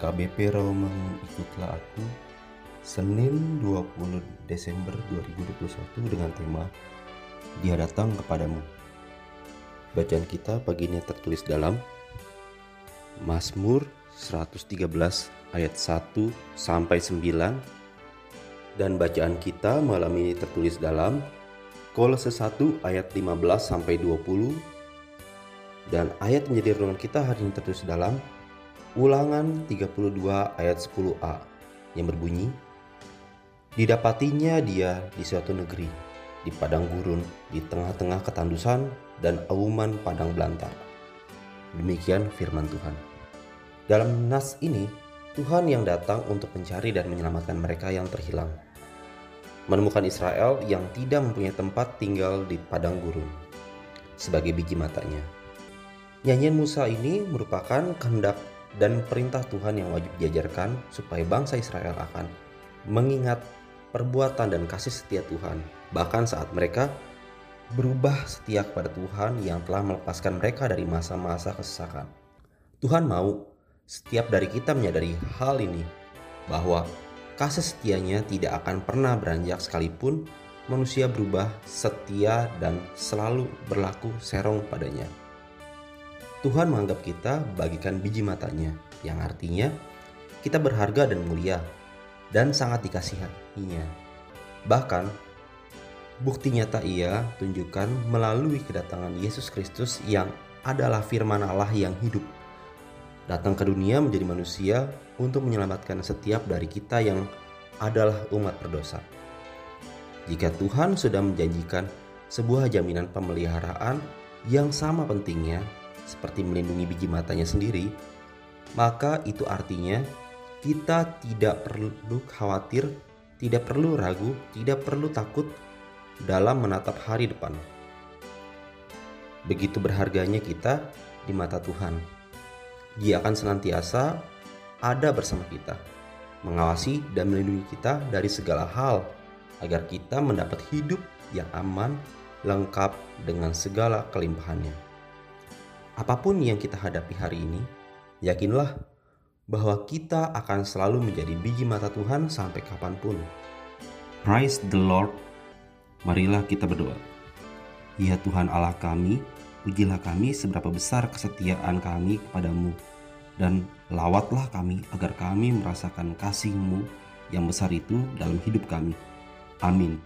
KBP Rawamangun Ikutlah Aku Senin 20 Desember 2021 dengan tema Dia datang kepadamu. Bacaan kita pagi ini tertulis dalam Mazmur 113 ayat 1 sampai 9 dan bacaan kita malam ini tertulis dalam Kolose 1 ayat 15 sampai 20 dan ayat menjadi renungan kita hari ini tertulis dalam Ulangan 32 ayat 10a yang berbunyi Didapatinya dia di suatu negeri, di padang gurun, di tengah-tengah ketandusan dan auman padang belantara. Demikian firman Tuhan. Dalam nas ini, Tuhan yang datang untuk mencari dan menyelamatkan mereka yang terhilang. Menemukan Israel yang tidak mempunyai tempat tinggal di padang gurun sebagai biji matanya. Nyanyian Musa ini merupakan kehendak dan perintah Tuhan yang wajib diajarkan supaya bangsa Israel akan mengingat perbuatan dan kasih setia Tuhan bahkan saat mereka berubah setia kepada Tuhan yang telah melepaskan mereka dari masa-masa kesesakan. Tuhan mau setiap dari kita menyadari hal ini bahwa kasih setianya tidak akan pernah beranjak sekalipun manusia berubah setia dan selalu berlaku serong padanya. Tuhan menganggap kita bagikan biji matanya, yang artinya kita berharga dan mulia dan sangat dikasihinya. Bahkan, bukti nyata ia tunjukkan melalui kedatangan Yesus Kristus yang adalah firman Allah yang hidup. Datang ke dunia menjadi manusia untuk menyelamatkan setiap dari kita yang adalah umat berdosa. Jika Tuhan sudah menjanjikan sebuah jaminan pemeliharaan yang sama pentingnya seperti melindungi biji matanya sendiri, maka itu artinya kita tidak perlu khawatir, tidak perlu ragu, tidak perlu takut dalam menatap hari depan. Begitu berharganya kita di mata Tuhan. Dia akan senantiasa ada bersama kita, mengawasi dan melindungi kita dari segala hal agar kita mendapat hidup yang aman, lengkap dengan segala kelimpahannya. Apa pun yang kita hadapi hari ini, yakinlah bahwa kita akan selalu menjadi biji mata Tuhan sampai kapan pun. Praise the Lord. Marilah kita berdoa. Ya Tuhan Allah kami, ujilah kami seberapa besar kesetiaan kami kepadamu, dan lawatlah kami agar kami merasakan kasih-Mu yang besar itu dalam hidup kami. Amin.